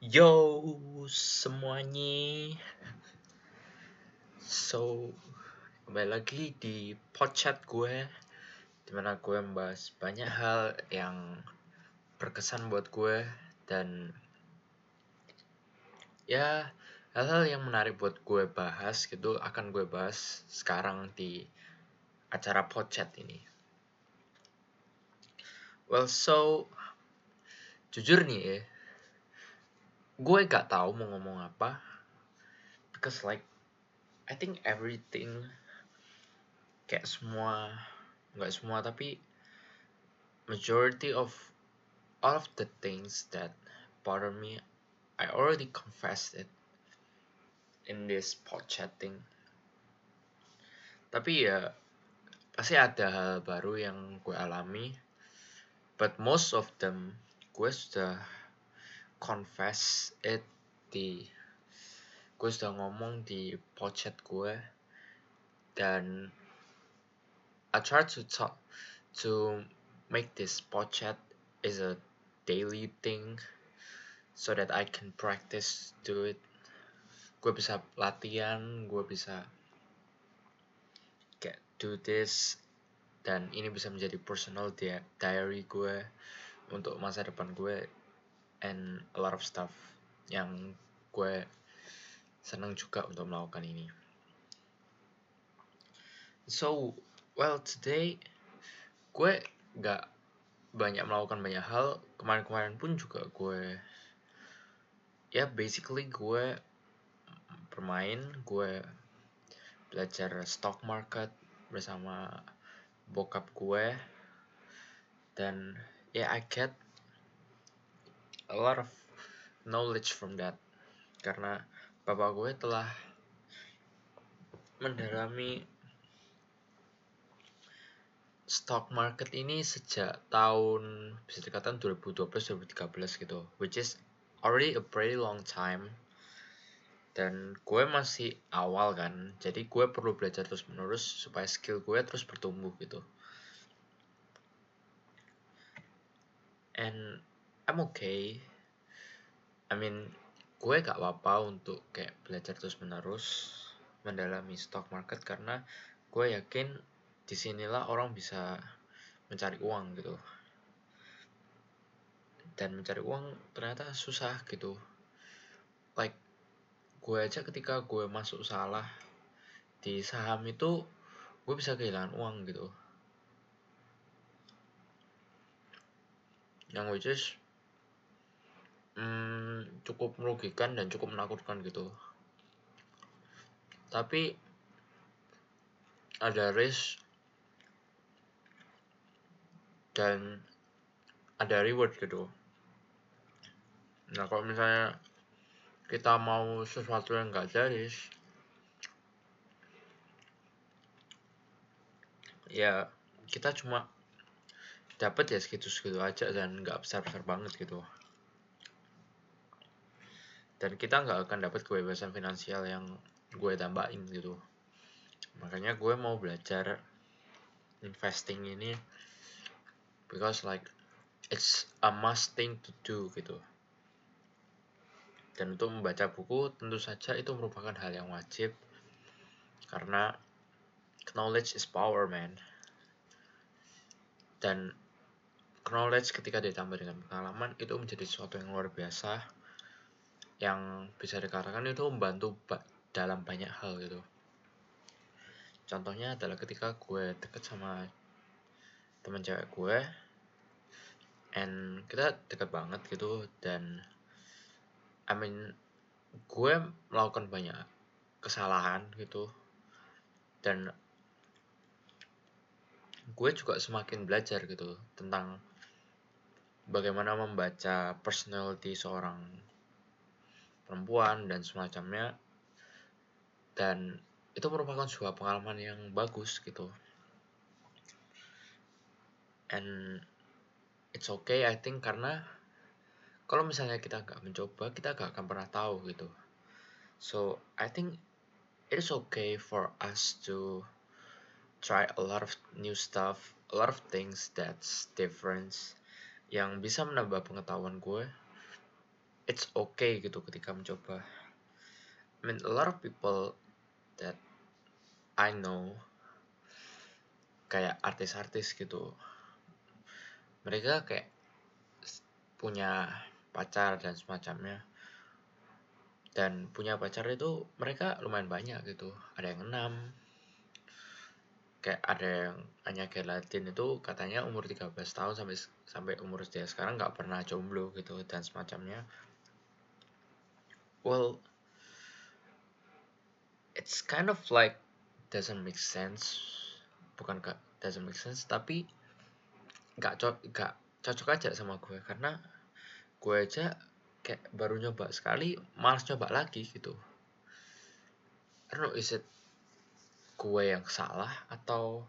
Yo semuanya. So Kembali lagi di podcast gue Di mana gue membahas banyak hal yang berkesan buat gue Dan Ya hal-hal yang menarik buat gue bahas gitu Akan gue bahas sekarang di acara podcast ini. Well so Jujur nih ya gue gak tahu mau ngomong apa because like I think everything kayak semua nggak semua tapi majority of all of the things that bother me I already confessed it in this pod chatting. Tapi ya pasti ada hal baru yang gue alami but most of them gue sudah confess it di gue sudah ngomong di podcast gue dan I try to talk to make this podcast is a daily thing so that I can practice do it. Gue bisa latihan gue bisa get do this dan ini bisa menjadi personal diary gue untuk masa depan gue and a lot of stuff yang gue senang juga untuk melakukan ini. So, well today gue gak banyak melakukan banyak hal. Kemarin-kemarin pun juga gue ya basically gue bermain, gue belajar stock market bersama bokap gue dan ya yeah, I get a lot of knowledge from that. Karena bapak gue telah mendalami stock market ini sejak tahun bisa dikatakan 2012-2013 gitu. Which is already a pretty long time. Dan gue masih awal kan. Jadi gue perlu belajar terus menerus supaya skill gue terus bertumbuh gitu. And I'm okay. I mean gue gak apa-apa untuk kayak belajar terus menerus mendalami stock market karena gue yakin di sinilah orang bisa mencari uang gitu. Dan mencari uang ternyata susah gitu. Like gue aja ketika gue masuk salah di saham itu gue bisa kehilangan uang gitu. Yang which is hmm, cukup merugikan dan cukup menakutkan gitu. Tapi ada risk dan ada reward gitu. Nah kalau misalnya kita mau sesuatu yang gak risk ya kita cuma dapat ya segitu segitu aja dan nggak besar besar banget gitu dan kita nggak akan dapat kebebasan finansial yang gue tambahin gitu. Makanya gue mau belajar investing ini because like it's a must thing to do gitu. Dan untuk membaca buku tentu saja itu merupakan hal yang wajib. Karena knowledge is power man. Dan knowledge ketika ditambah dengan pengalaman itu menjadi sesuatu yang luar biasa yang bisa dikatakan itu membantu dalam banyak hal gitu. Contohnya adalah ketika gue deket sama teman cewek gue and kita deket banget gitu dan I mean gue melakukan banyak kesalahan gitu dan gue juga semakin belajar gitu tentang bagaimana membaca personality seorang perempuan dan semacamnya. Dan itu merupakan sebuah pengalaman yang bagus gitu. And it's okay I think karena kalau misalnya kita nggak mencoba kita nggak akan pernah tahu gitu. So I think it is okay for us to try a lot of new stuff a lot of things that's different yang bisa menambah pengetahuan gue it's okay gitu ketika mencoba. I mean a lot of people that I know kayak artis-artis gitu mereka kayak punya pacar dan semacamnya. Dan punya pacar itu mereka lumayan banyak gitu. Ada yang enam kayak ada yang hanya Latin itu katanya umur 13 tahun sampai sampai umur dia sekarang nggak pernah jomblo gitu dan semacamnya well it's kind of like doesn't make sense. Bukan gak doesn't make sense tapi nggak cocok nggak cocok aja sama gue. Karena gue aja kayak baru nyoba sekali malas coba lagi gitu. I don't know is it gue yang salah atau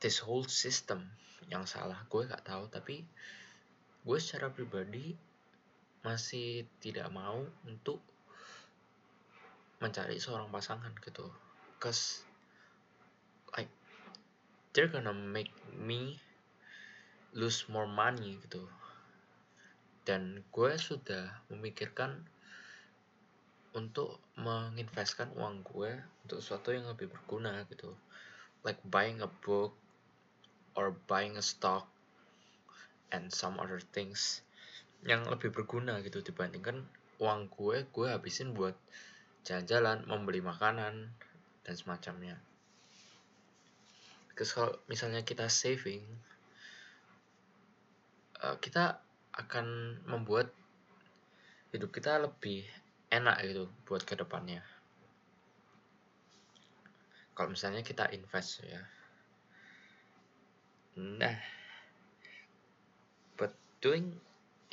this whole system yang salah? Gue gak tahu tapi gue secara pribadi masih tidak mau untuk mencari seorang pasangan gitu. Cause like they're gonna make me lose more money gitu. Dan gue sudah memikirkan untuk menginvestkan uang gue untuk sesuatu yang lebih berguna gitu. Like buying a book or buying a stock and some other things yang lebih berguna gitu dibandingkan uang gue gue habisin buat jalan-jalan membeli makanan dan semacamnya Because kalau misalnya kita saving uh, kita akan membuat hidup kita lebih enak gitu buat ke depannya. Kalau misalnya kita invest ya. Nah, but doing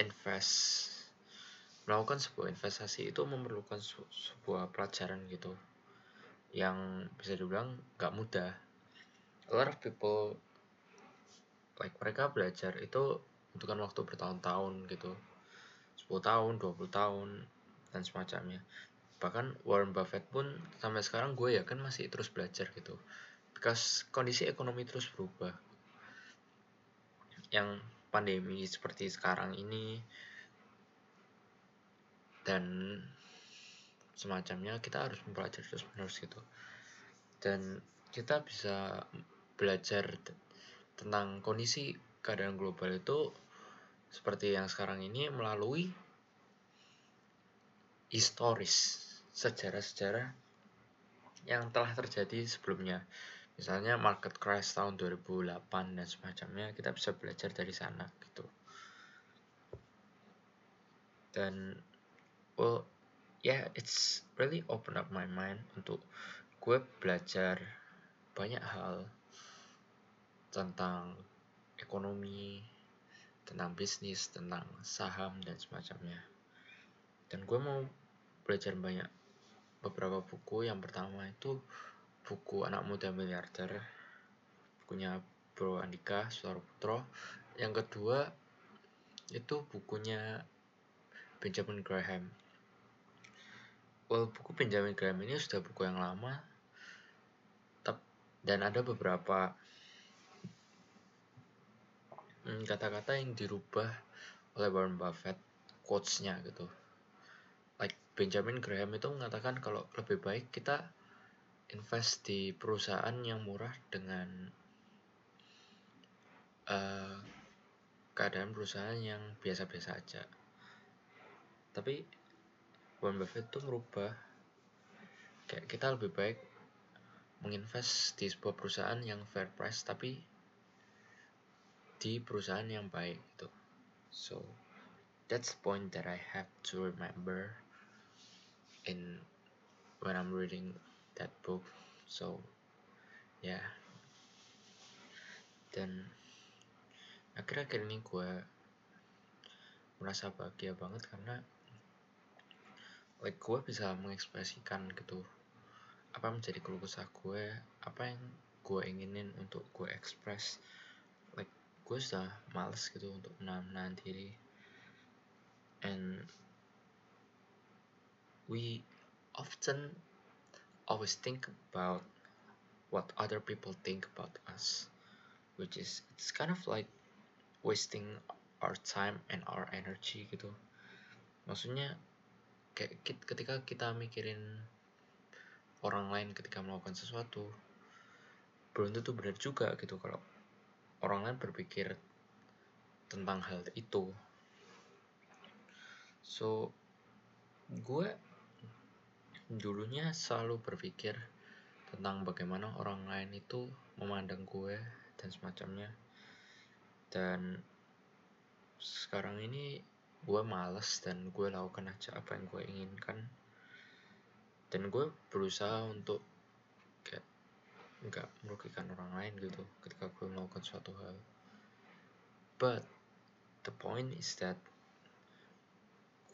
invest melakukan sebuah investasi itu memerlukan sebuah pelajaran gitu yang bisa dibilang gak mudah. A lot of people like mereka belajar itu membutuhkan waktu bertahun-tahun gitu 10 tahun 20 tahun dan semacamnya bahkan Warren Buffett pun sampai sekarang gue ya kan masih terus belajar gitu because kondisi ekonomi terus berubah yang pandemi seperti sekarang ini dan semacamnya kita harus mempelajari terus menerus gitu dan kita bisa belajar tentang kondisi keadaan global itu seperti yang sekarang ini melalui historis sejarah-sejarah yang telah terjadi sebelumnya. Misalnya market crash tahun 2008 dan semacamnya, kita bisa belajar dari sana gitu. Dan well, yeah, it's really open up my mind untuk gue belajar banyak hal tentang ekonomi, tentang bisnis, tentang saham dan semacamnya. Dan gue mau belajar banyak beberapa buku. Yang pertama itu buku Anak Muda Miliarder, bukunya Bro Andika Putro. Yang kedua itu bukunya Benjamin Graham. Well, buku Benjamin Graham ini sudah buku yang lama, dan ada beberapa Hmm, kata-kata yang dirubah oleh Warren Buffett quotes-nya gitu like Benjamin Graham itu mengatakan kalau lebih baik kita invest di perusahaan yang murah dengan uh, keadaan perusahaan yang biasa-biasa aja tapi Warren Buffett itu merubah kayak kita lebih baik menginvest di sebuah perusahaan yang fair price tapi di perusahaan yang baik gitu. So that's the point that I have to remember in when I'm reading that book. So yeah. Dan akhir-akhir ini gue merasa bahagia banget karena like gue bisa mengekspresikan gitu apa menjadi keluh gue apa yang gue inginin untuk gue express gue sudah males gitu untuk menahan diri and we often always think about what other people think about us which is it's kind of like wasting our time and our energy gitu. Maksudnya kayak ketika kita mikirin orang lain ketika melakukan sesuatu belum tentu benar juga gitu kalau orang lain berpikir tentang hal itu. So gue dulunya selalu berpikir tentang bagaimana orang lain itu memandang gue dan semacamnya. Dan sekarang ini gue males dan gue lakukan aja apa yang gue inginkan. Dan gue berusaha untuk kayak nggak merugikan orang lain gitu ketika gue melakukan suatu hal. But the point is that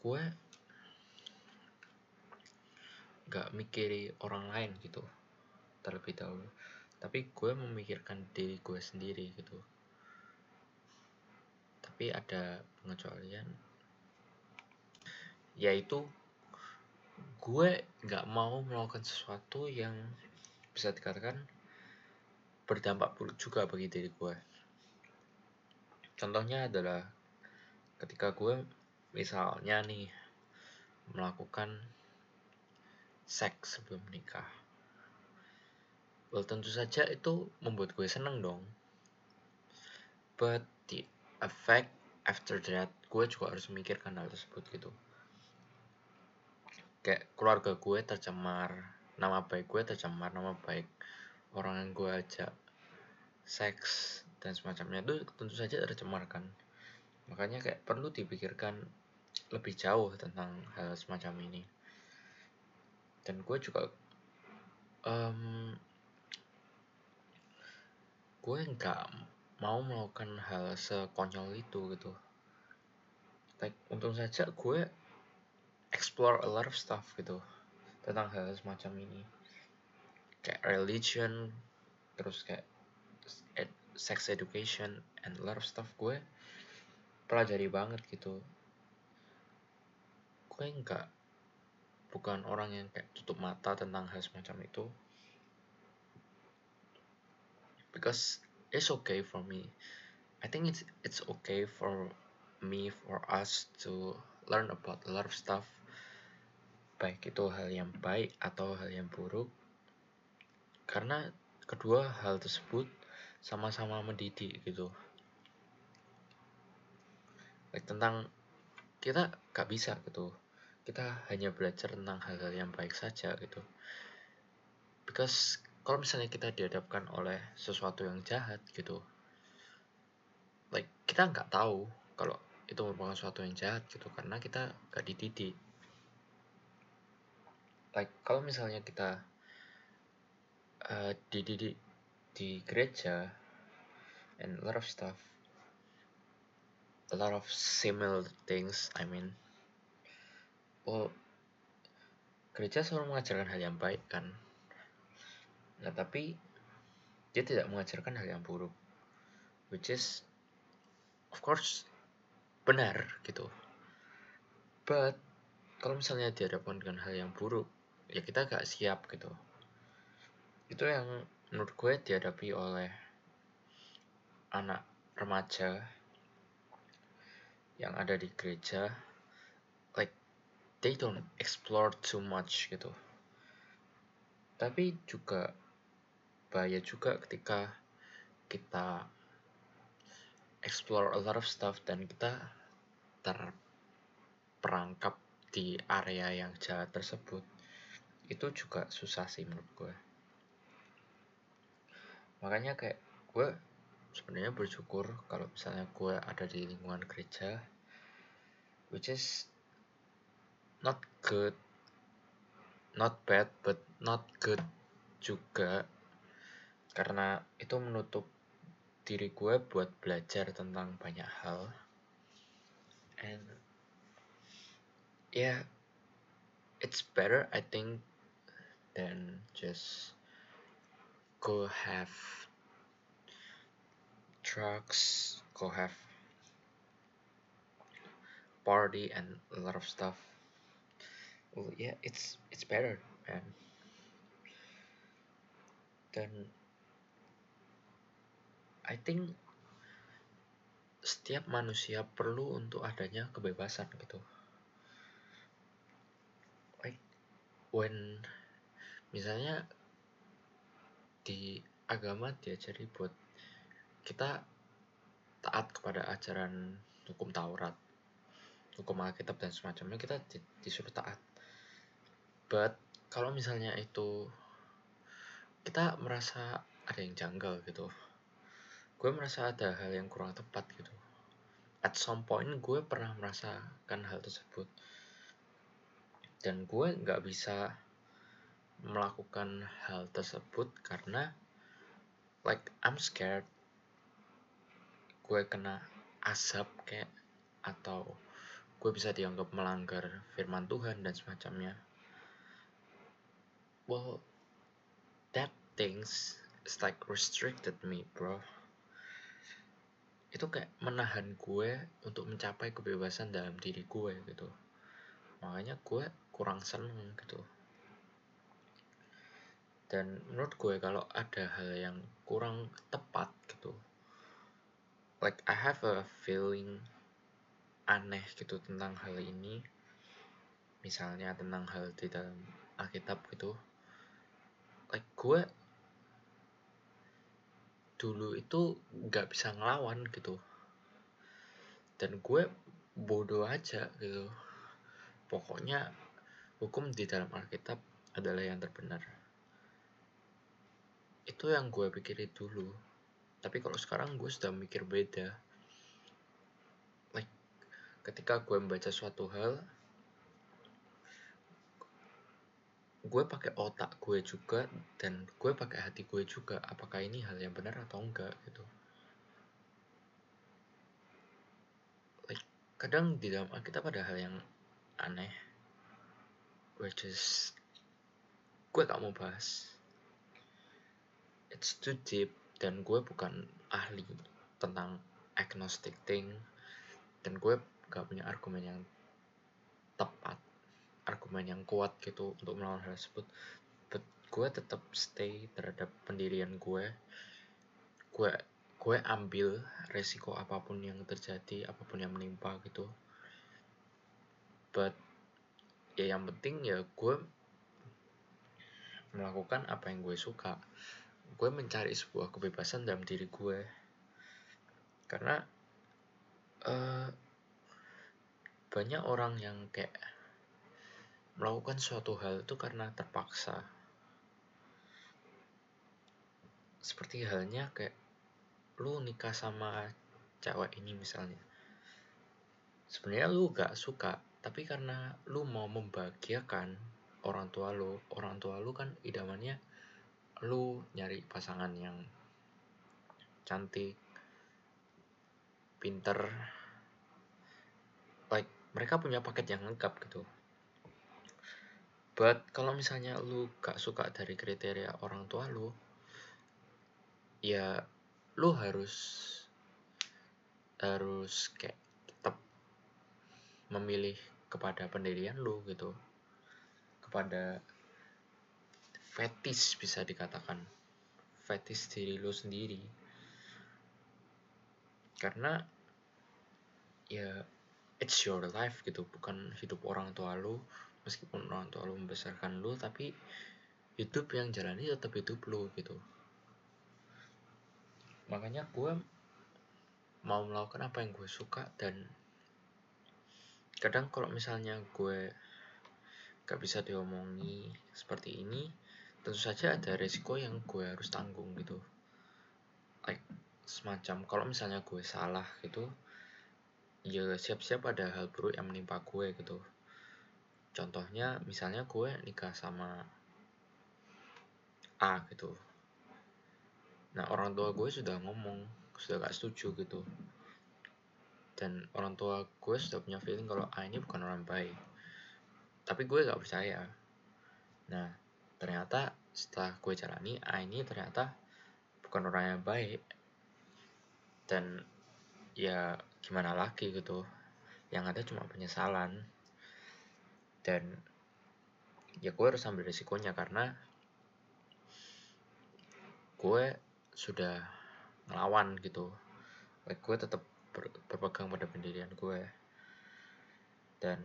gue nggak mikiri orang lain gitu terlebih dahulu. Tapi gue memikirkan diri gue sendiri gitu. Tapi ada pengecualian. Yaitu gue nggak mau melakukan sesuatu yang bisa dikatakan berdampak buruk juga bagi diri gue. Contohnya adalah ketika gue misalnya nih melakukan seks sebelum menikah well tentu saja itu membuat gue seneng dong. But the effect after that gue juga harus memikirkan hal tersebut gitu. Kayak keluarga gue tercemar nama baik gue tercemar nama baik orang yang gue ajak seks dan semacamnya itu tentu saja tercemarkan makanya kayak perlu dipikirkan lebih jauh tentang hal semacam ini dan gue juga um, gue nggak mau melakukan hal sekonyol itu gitu. Like untung saja gue explore a lot of stuff gitu tentang hal, semacam ini. Kayak religion terus kayak ed, sex education and a lot of stuff gue pelajari banget gitu. Gue nggak bukan orang yang kayak tutup mata tentang hal semacam itu. Because it's okay for me. I think it's it's okay for me for us to learn about a lot of stuff. Baik itu hal yang baik atau hal yang buruk. Karena kedua hal tersebut sama-sama mendidik gitu. Like, tentang kita gak bisa gitu kita hanya belajar tentang hal-hal yang baik saja gitu. Because kalau misalnya kita dihadapkan oleh sesuatu yang jahat gitu like kita nggak tahu kalau itu merupakan sesuatu yang jahat gitu karena kita nggak dididik. Like kalau misalnya kita uh, dididik di gereja and a lot of stuff a lot of similar things I mean oh gereja selalu mengajarkan hal yang baik kan? Nah tapi dia tidak mengajarkan hal yang buruk. Which is of course benar gitu. But kalau misalnya dihadapkan dengan hal yang buruk ya kita gak siap gitu. Itu yang menurut gue dihadapi oleh anak remaja yang ada di gereja they don't explore too much gitu. Tapi juga bahaya juga ketika kita explore a lot of stuff dan kita terperangkap di area yang jahat tersebut. Itu juga susah sih menurut gue. Makanya kayak gue sebenarnya bersyukur kalau misalnya gue ada di lingkungan gereja which is not good not bad but not good juga. Karena itu menutup diri gue buat belajar tentang banyak hal. And yeah it's better I think than just go have drugs go have party and a lot of stuff well yeah it's it's better man dan I think setiap manusia perlu untuk adanya kebebasan gitu when misalnya di agama diajari buat kita taat kepada ajaran hukum Taurat, hukum Alkitab dan semacamnya kita disuruh taat. But kalau misalnya itu kita merasa ada yang janggal gitu, gue merasa ada hal yang kurang tepat gitu. At some point gue pernah merasakan hal tersebut. Dan gue nggak bisa melakukan hal tersebut karena like I'm scared. Gue kena asap kayak atau gue bisa dianggap melanggar firman Tuhan dan semacamnya well that things is like restricted me bro. Itu kayak menahan gue untuk mencapai kebebasan dalam diri gue gitu. Makanya gue kurang seneng gitu. Dan menurut gue kalau ada hal yang kurang tepat gitu. Like I have a feeling aneh gitu tentang hal ini. Misalnya tentang hal di dalam Alkitab gitu like gue dulu itu nggak bisa ngelawan gitu. Dan gue bodoh aja gitu. Pokoknya hukum di dalam Alkitab adalah yang terbenar. Itu yang gue pikirin dulu. Tapi kalau sekarang gue sudah mikir beda. Like ketika gue membaca suatu hal gue pakai otak gue juga dan gue pakai hati gue juga apakah ini hal yang benar atau enggak gitu. Like kadang di dalam kita pada hal yang aneh which is gue gak mau bahas. It's too deep dan gue bukan ahli tentang agnostic thing dan gue gak punya argumen yang tepat argumen yang kuat gitu untuk melawan hal tersebut. But gue tetap stay terhadap pendirian gue gue gue ambil resiko apa pun yang terjadi apa pun yang menimpa gitu. But ya yang penting ya gue melakukan apa yang gue suka. Gue mencari sebuah kebebasan dalam diri gue karena uh, banyak orang yang kayak melakukan suatu hal itu karena terpaksa. Seperti halnya kayak lu nikah sama cewek ini misalnya. Sebenarnya lu gak suka tapi karena lu mau membahagiakan orang tua lu orang tua lu kan idamannya lu nyari pasangan yang cantik pinter. Like mereka punya paket yang lengkap gitu but kalau misalnya lu gak suka dari kriteria orang tua lu ya lu harus harus kayak tetap memilih kepada pendirian lu gitu. Kepada fetis bisa dikatakan. Fetis diri lo sendiri. Karena ya it's your life gitu bukan hidup orang tua lo meskipun orang tua lo membesarkan lo tapi hidup yang jalani tetap hidup lo gitu. Makanya gue mau melakukan apa yang gue suka dan kadang kalau misalnya gue gak bisa diomongi seperti ini tentu saja ada resiko yang gue harus tanggung gitu. Like semacam kalau misalnya gue salah gitu ya siap-siap ada hal buruk yang menimpa gue gitu contohnya misalnya gue nikah sama A gitu. Nah orang tua gue sudah ngomong sudah gak setuju gitu. Dan orang tua gue sudah punya feeling kalau A ini bukan orang baik. Tapi gue gak percaya. Nah ternyata setelah gue jalani A ini ternyata bukan orang yang baik. Dan ya gimana lagi gitu. Yang ada cuma penyesalan dan ya gue harus ambil resikonya karena gue sudah ngelawan gitu. Like gue tetap ber, berpegang pada pendirian gue. Dan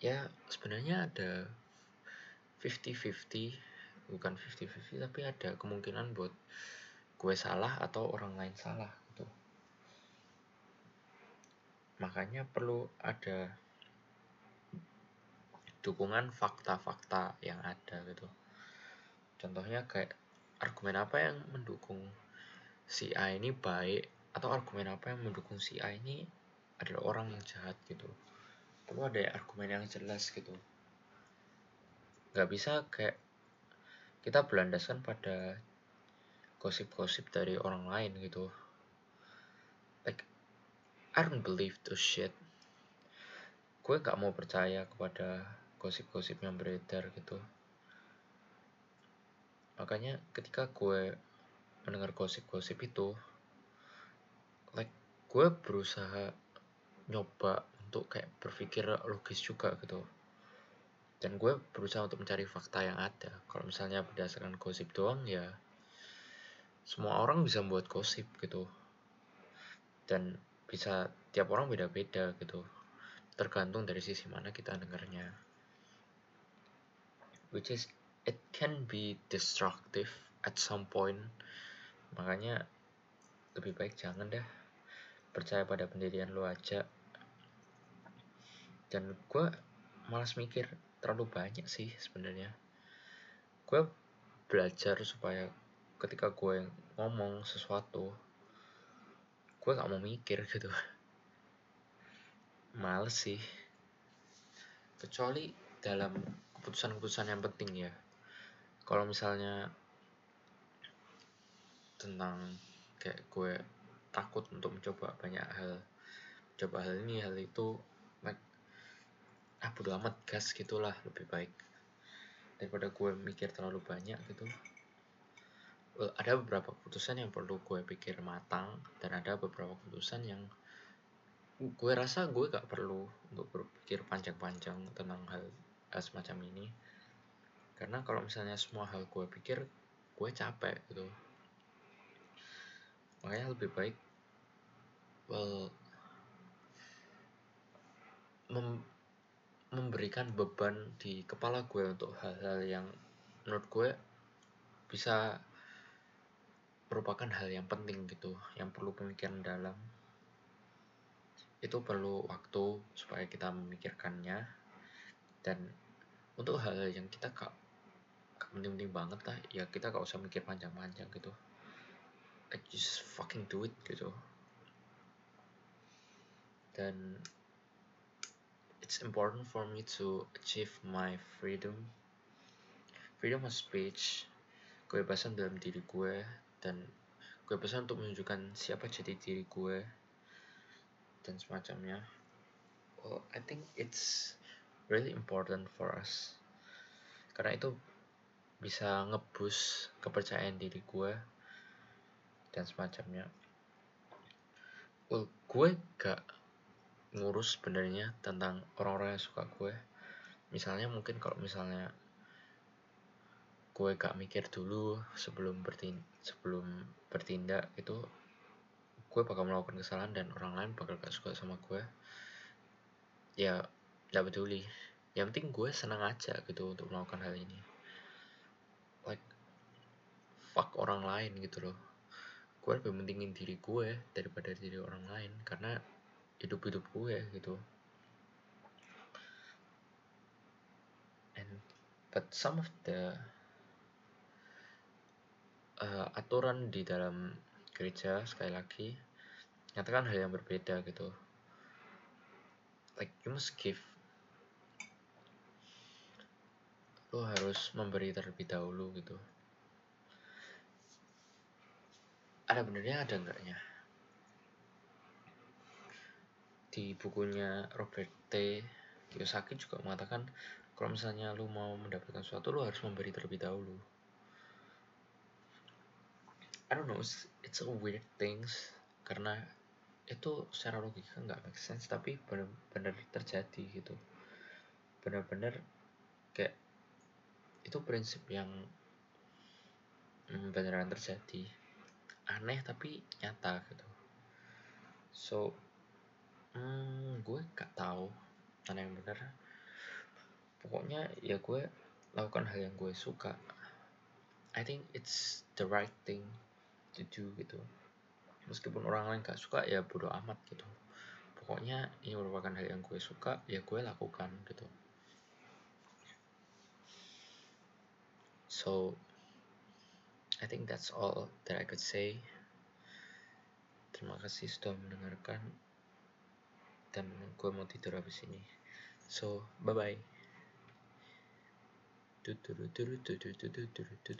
ya sebenarnya ada 50-50 bukan 50-50 tapi ada kemungkinan buat gue salah atau orang lain salah gitu. Makanya perlu ada dukungan fakta-fakta yang ada gitu. Contohnya kayak argumen apa yang mendukung si A ini baik atau argumen apa yang mendukung si A ini adalah orang yang jahat gitu. Perlu ada argumen yang jelas gitu. Nggak bisa kayak kita berlandaskan pada gosip-gosip dari orang lain gitu. Like I don't believe the shit. Gue gak mau percaya kepada gosip-gosip yang beredar gitu. Makanya ketika gue mendengar gosip-gosip itu like gue berusaha nyoba untuk kayak berpikir logis juga gitu. Dan gue berusaha untuk mencari fakta yang ada. Kalau misalnya berdasarkan gosip doang ya semua orang bisa membuat gosip gitu. Dan bisa tiap orang beda-beda gitu. Tergantung dari sisi mana kita dengarnya which is it can be destructive at some point. Makanya lebih baik jangan dah percaya pada pendirian lo aja. Dan gue malas mikir terlalu banyak sih sebenarnya. Gue belajar supaya ketika gue ngomong sesuatu gue gak mau mikir gitu. Males sih. Kecuali dalam keputusan-keputusan yang penting ya. Kalau misalnya tentang kayak gue takut untuk mencoba banyak hal coba hal ini hal itu ah bodo amat gas gitulah lebih baik. Daripada gue mikir terlalu banyak gitu. Well, ada beberapa keputusan yang perlu gue pikir matang dan ada beberapa keputusan yang gue rasa gue gak perlu untuk berpikir panjang-panjang tentang hal, hal semacam ini. Karena kalau misalnya semua hal gue pikir gue capek gitu. Makanya lebih baik well mem memberikan beban di kepala gue untuk hal-hal yang menurut gue bisa merupakan hal yang penting gitu yang perlu pemikiran dalam. Itu perlu waktu supaya kita memikirkannya dan untuk hal, yang kita gak, gak penting-penting banget lah ya kita gak usah mikir panjang-panjang gitu. Like just fucking do it gitu. Dan it's important for me to achieve my freedom. Freedom of speech kebebasan dalam diri gue dan kebebasan untuk menunjukkan siapa jadi diri gue dan semacamnya. Well I think it's really important for us. Karena itu bisa ngebus kepercayaan diri gue dan semacamnya. Well gue gak ngurus sebenarnya tentang orang-orang yang suka gue misalnya mungkin kalau misalnya gue gak mikir dulu sebelum bertindak, sebelum bertindak itu gue bakal melakukan kesalahan dan orang lain bakal gak suka sama gue ya gak peduli. Yang penting gue senang aja gitu untuk melakukan hal ini. Like fuck orang lain gitu loh. Gue lebih pentingin diri gue daripada diri orang lain karena hidup-hidup gue gitu. And but some of the uh, aturan di dalam gereja sekali lagi nyatakan hal yang berbeda gitu. Like you must give lo harus memberi terlebih dahulu gitu ada benernya ada enggaknya di bukunya Robert T. Kiyosaki juga mengatakan kalau misalnya lu mau mendapatkan sesuatu lu harus memberi terlebih dahulu. I don't know, it's, it's a weird things karena itu secara logika nggak make sense tapi benar-benar terjadi gitu. Benar-benar kayak itu prinsip yang mm, beneran terjadi. Aneh tapi nyata gitu. So hmm, gue gak tahu mana yang benar. Pokoknya ya gue lakukan hal yang gue suka. I think it's the right thing to do gitu. Meskipun orang lain gak suka ya bodo amat gitu. Pokoknya ini merupakan hal yang gue suka ya gue lakukan gitu so I think that's all that I could say. Terima kasih sudah mendengarkan dan gue mau tidur habis ini. So bye bye